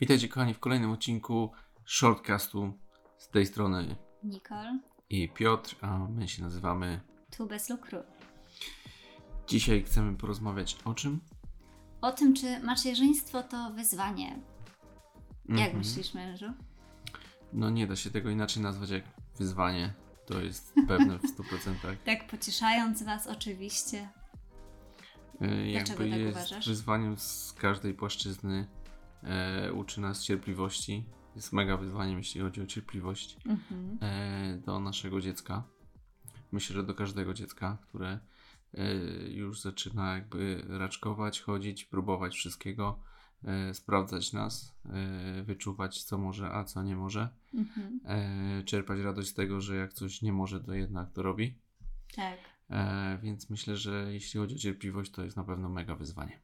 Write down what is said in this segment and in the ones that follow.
Witajcie kochani w kolejnym odcinku Shortcastu z tej strony Nicole, i Piotr, a my się nazywamy. tu bez lukru. Dzisiaj chcemy porozmawiać o czym? O tym, czy macierzyństwo to wyzwanie. Jak Mhm. myślisz, mężu? No nie da się tego inaczej nazwać jak wyzwanie. To jest pewne w 100%. Tak pocieszając Was oczywiście. E, Jakby tak jest uważasz? wyzwaniem z każdej płaszczyzny. E, uczy nas cierpliwości. Jest mega wyzwaniem, jeśli chodzi o cierpliwość Mhm. e, do naszego dziecka. Myślę, że do każdego dziecka, które e, już zaczyna jakby raczkować, chodzić, próbować wszystkiego, e, sprawdzać nas, e, wyczuwać co może, a co nie może, Mhm. e, czerpać radość z tego, że jak coś nie może, to jednak to robi. Tak. Więc myślę, że jeśli chodzi o cierpliwość, to jest na pewno mega wyzwanie.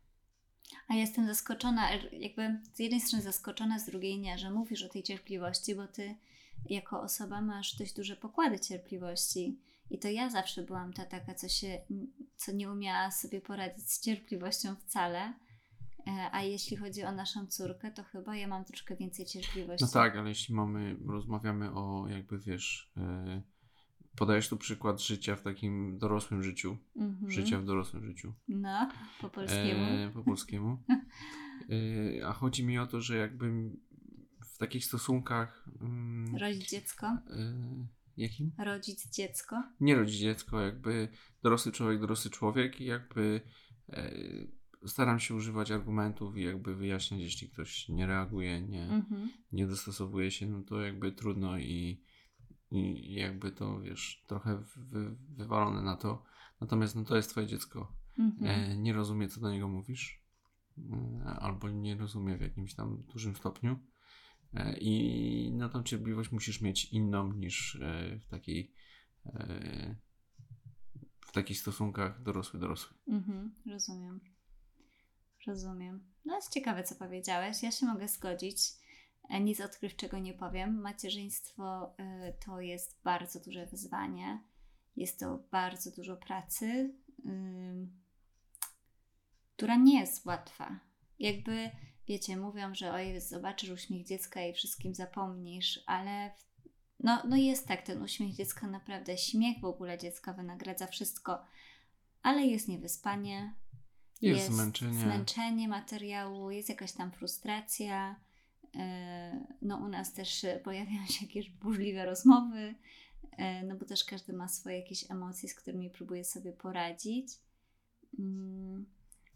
A jestem zaskoczona, jakby z jednej strony zaskoczona, z drugiej nie, że mówisz o tej cierpliwości, bo Ty jako osoba masz dość duże pokłady cierpliwości. I to ja zawsze byłam ta taka, co się, co nie umiała sobie poradzić z cierpliwością wcale. E, A jeśli chodzi o naszą córkę, to chyba ja mam troszkę więcej cierpliwości. No tak, ale jeśli mamy, rozmawiamy o jakby wiesz, e, podajesz tu przykład życia w takim dorosłym życiu, Mhm. życia w dorosłym życiu. No, po polskiemu. E, po polskiemu. E, a chodzi mi o to, że jakby w takich stosunkach. Mm, Rodzić dziecko. e, jakim? Rodzić dziecko. Nie rodzić dziecko, jakby dorosły człowiek, dorosły człowiek i jakby e, staram się używać argumentów i jakby wyjaśniać, jeśli ktoś nie reaguje, nie, Mhm. nie dostosowuje się, no to jakby trudno i, i jakby to wiesz, trochę wy, wywalone na to. Natomiast no to jest twoje dziecko. Mhm. e, nie rozumie, co do niego mówisz, e, albo nie rozumie w jakimś tam dużym stopniu. E, I na tą cierpliwość musisz mieć inną niż w takiej w takich stosunkach dorosły dorosły. Mhm, rozumiem. Rozumiem. No jest ciekawe, co powiedziałeś. Ja się mogę zgodzić. E, Nic odkrywczego nie powiem. Macierzyństwo y, to jest bardzo duże wyzwanie. Jest to bardzo dużo pracy, która nie jest łatwa. Jakby, wiecie, mówią, że oj, zobaczysz uśmiech dziecka i wszystkim zapomnisz, ale no, no jest tak, ten uśmiech dziecka naprawdę, śmiech w ogóle dziecka wynagradza wszystko, ale jest niewyspanie, Jest, zmęczenie. zmęczenie materiału, jest jakaś tam frustracja. E, No, u nas też e, pojawiają się jakieś burzliwe rozmowy, e, no bo też każdy ma swoje jakieś emocje, z którymi próbuje sobie poradzić. Mm,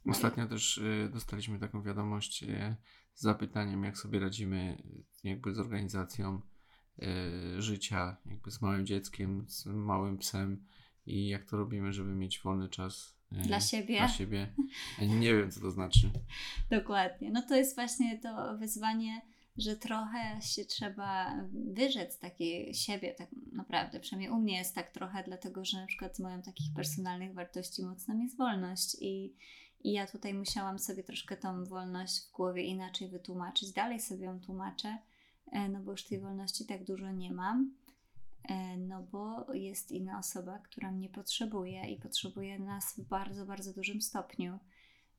Ostatnio też y, dostaliśmy taką wiadomość y, z zapytaniem, jak sobie radzimy jakby z organizacją życia, jakby z małym dzieckiem, z małym psem i jak to robimy, żeby mieć wolny czas Dla siebie. Dla siebie. Nie wiem, co to znaczy. Dokładnie. No to jest właśnie to wyzwanie, że trochę się trzeba wyrzec takiej siebie, tak naprawdę. Przynajmniej u mnie jest tak trochę, dlatego że na przykład moją takich personalnych wartości mocną jest wolność i, i ja tutaj musiałam sobie troszkę tą wolność w głowie inaczej wytłumaczyć. Dalej sobie ją tłumaczę, e, no bo już tej wolności tak dużo nie mam. E, No bo jest inna osoba, która mnie potrzebuje i potrzebuje nas w bardzo, bardzo dużym stopniu.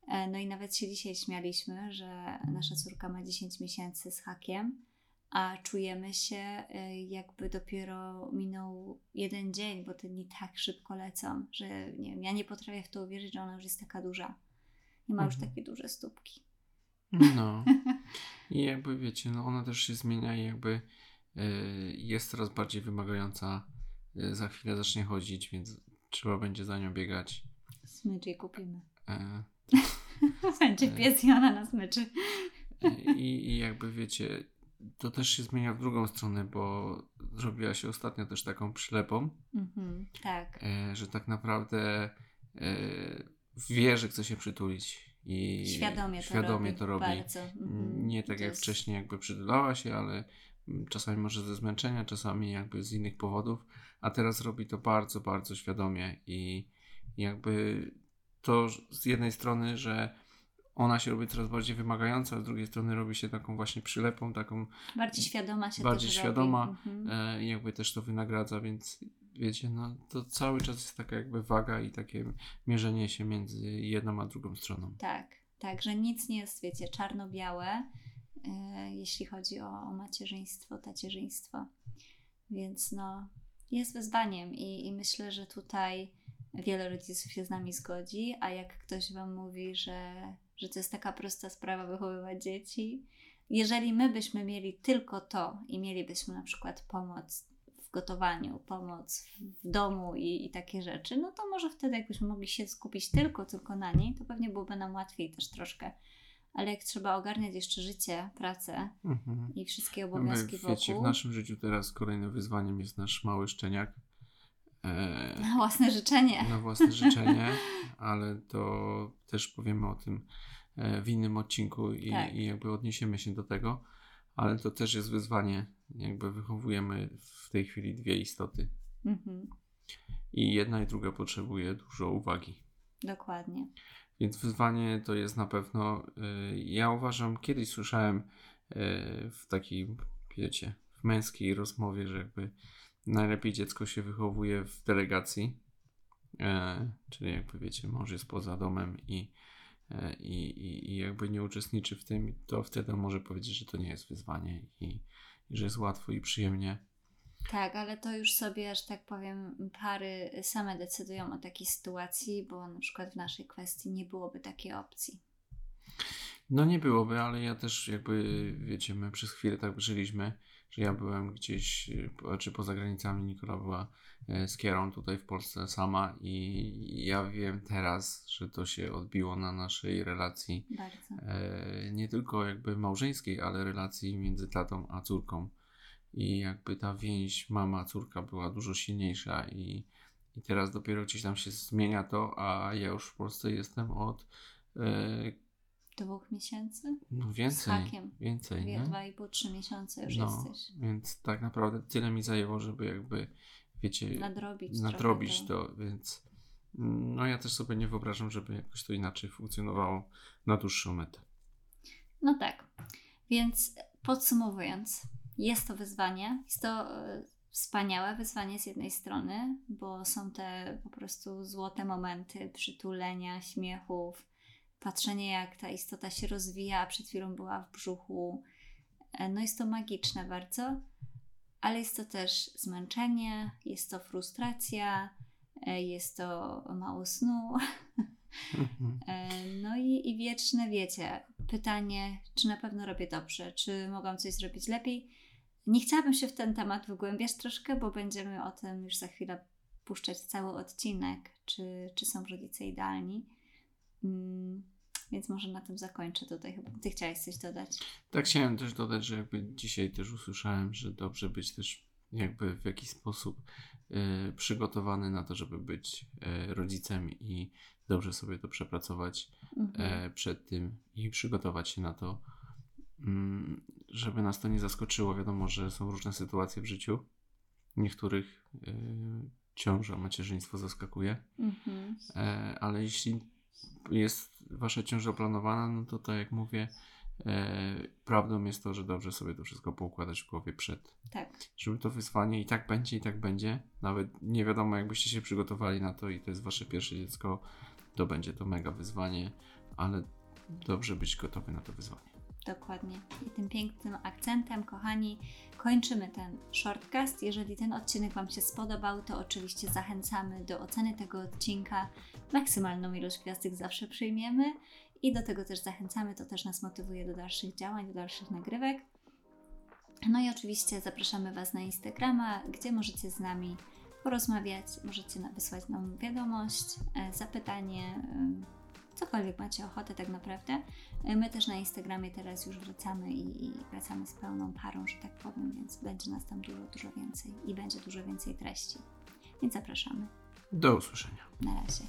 E, No i nawet się dzisiaj śmialiśmy, że nasza córka ma 10 miesięcy z hakiem, a czujemy się e, jakby dopiero minął jeden dzień, bo te dni tak szybko lecą, że nie wiem, ja nie potrafię w to uwierzyć, że ona już jest taka duża i ma już Mhm. takie duże stópki. No. I jakby wiecie, no ona też się zmienia i jakby jest coraz bardziej wymagająca. Y, za chwilę zacznie chodzić, więc trzeba będzie za nią biegać. Smycz jej kupimy. E, Będzie pies i ona nas myczy. I, I jakby wiecie, to też się zmienia w drugą stronę, bo zrobiła się ostatnio też taką przylepą, Mhm, tak. e, że tak naprawdę e, wie, że chce się przytulić. I Świadomie to świadomie robi. to robi. Bardzo. Mhm. Nie tak To jak jest- wcześniej jakby przytulała się, ale czasami może ze zmęczenia, czasami jakby z innych powodów, a teraz robi to bardzo, bardzo świadomie i jakby to z jednej strony, że ona się robi coraz bardziej wymagająca, a z drugiej strony robi się taką właśnie przylepą, taką Bardziej świadoma się bardziej świadoma. Mhm. e, i jakby też to wynagradza, więc wiecie, no to cały czas jest taka jakby waga i takie mierzenie się między jedną a drugą stroną. Tak, tak, że nic nie jest, wiecie, czarno-białe. Yy, jeśli chodzi o, o macierzyństwo, tacierzyństwo. Więc no, jest wyzwaniem i, i myślę, że tutaj wiele rodziców się z nami zgodzi, a jak ktoś Wam mówi, że, że to jest taka prosta sprawa wychowywać dzieci, jeżeli my byśmy mieli tylko to i mielibyśmy na przykład pomoc w gotowaniu, pomoc w domu i, i takie rzeczy, no to może wtedy jakbyśmy mogli się skupić tylko, tylko na niej, to pewnie byłoby nam łatwiej też troszkę. Ale jak trzeba ogarniać jeszcze życie, pracę Mhm. i wszystkie obowiązki My, wokół, wiecie, w naszym życiu teraz kolejnym wyzwaniem jest nasz mały szczeniak. E, na własne życzenie. na własne życzenie, ale to też powiemy o tym e, w innym odcinku i, Tak. i jakby odniesiemy się do tego, ale to też jest wyzwanie, jakby wychowujemy w tej chwili dwie istoty Mhm, i jedna i druga potrzebuje dużo uwagi. Dokładnie. Więc wyzwanie to jest na pewno. y, Ja uważam, kiedyś słyszałem y, w takiej, wiecie, w męskiej rozmowie, że jakby najlepiej dziecko się wychowuje w delegacji. e, Czyli jakby wiecie, mąż jest poza domem i, i, i jakby nie uczestniczy w tym, to wtedy może powiedzieć, że to nie jest wyzwanie i, i że jest łatwo i przyjemnie. Tak, ale to już sobie, że tak powiem, pary same decydują o takiej sytuacji, bo na przykład w naszej kwestii nie byłoby takiej opcji. No nie byłoby, ale ja też jakby, wiecie, my przez chwilę tak żyliśmy, że ja byłem gdzieś, po- czy poza granicami, Nikola była e, z Kierą tutaj w Polsce sama i ja wiem teraz, że to się odbiło na naszej relacji Bardzo. e, nie tylko jakby małżeńskiej, ale relacji między tatą a córką. I jakby ta więź mama-córka była dużo silniejsza i, i teraz dopiero gdzieś tam się zmienia to, a ja już w Polsce jestem od e, Dwóch miesięcy? no Z więcej, hakiem. więcej, Dwie, nie? dwa i pół, trzy miesiące już No, jesteś. więc tak naprawdę tyle mi zajęło, żeby jakby, wiecie, Nadrobić. nadrobić trochę to, więc no ja też sobie nie wyobrażam, żeby jakoś to inaczej funkcjonowało na dłuższą metę. No tak. Więc podsumowując, jest to wyzwanie. Jest to e, wspaniałe wyzwanie z jednej strony, bo są te po prostu złote momenty przytulenia, śmiechów, patrzenie jak ta istota się rozwija, a przed chwilą była w brzuchu. E, No jest to magiczne bardzo, ale jest to też zmęczenie, jest to frustracja, e, jest to mało snu, Mhm. No i, i wieczne, wiecie, pytanie, czy na pewno robię dobrze, czy mogłam coś zrobić lepiej. Nie chciałabym się w ten temat wgłębiać troszkę, bo będziemy o tym już za chwilę puszczać cały odcinek, czy, czy są rodzice idealni. Mm, więc może na tym zakończę tutaj chyba. Ty chciałeś coś dodać? Tak chciałem też dodać, że jakby dzisiaj też usłyszałem, że dobrze być też jakby w jakiś sposób e, przygotowany na to, żeby być e, rodzicem i dobrze sobie to przepracować Mhm. e, przed tym i przygotować się na to, żeby nas to nie zaskoczyło. Wiadomo, że są różne sytuacje w życiu. Niektórych e, ciąża, macierzyństwo zaskakuje, Mhm. e, ale jeśli jest wasza ciąża planowana, no to tak jak mówię, e, prawdą jest to, że dobrze sobie to wszystko poukładać w głowie przed, Tak, żeby to wyzwanie i tak będzie, i tak będzie. Nawet nie wiadomo, jakbyście się przygotowali na to i to jest wasze pierwsze dziecko, to będzie to mega wyzwanie, ale dobrze być gotowy na to wyzwanie. Dokładnie. I tym pięknym akcentem, kochani, kończymy ten shortcast. Jeżeli ten odcinek Wam się spodobał, to oczywiście zachęcamy do oceny tego odcinka. Maksymalną ilość gwiazdek zawsze przyjmiemy i do tego też zachęcamy. To też nas motywuje do dalszych działań, do dalszych nagrywek. No i oczywiście zapraszamy Was na Instagrama, gdzie możecie z nami porozmawiać, możecie wysłać nam wiadomość, e, zapytanie, cokolwiek macie ochotę tak naprawdę. E, My też na Instagramie teraz już wracamy i, i wracamy z pełną parą, że tak powiem, więc będzie nas tam dużo, dużo więcej i będzie dużo więcej treści. Więc zapraszamy. Do usłyszenia. Na razie.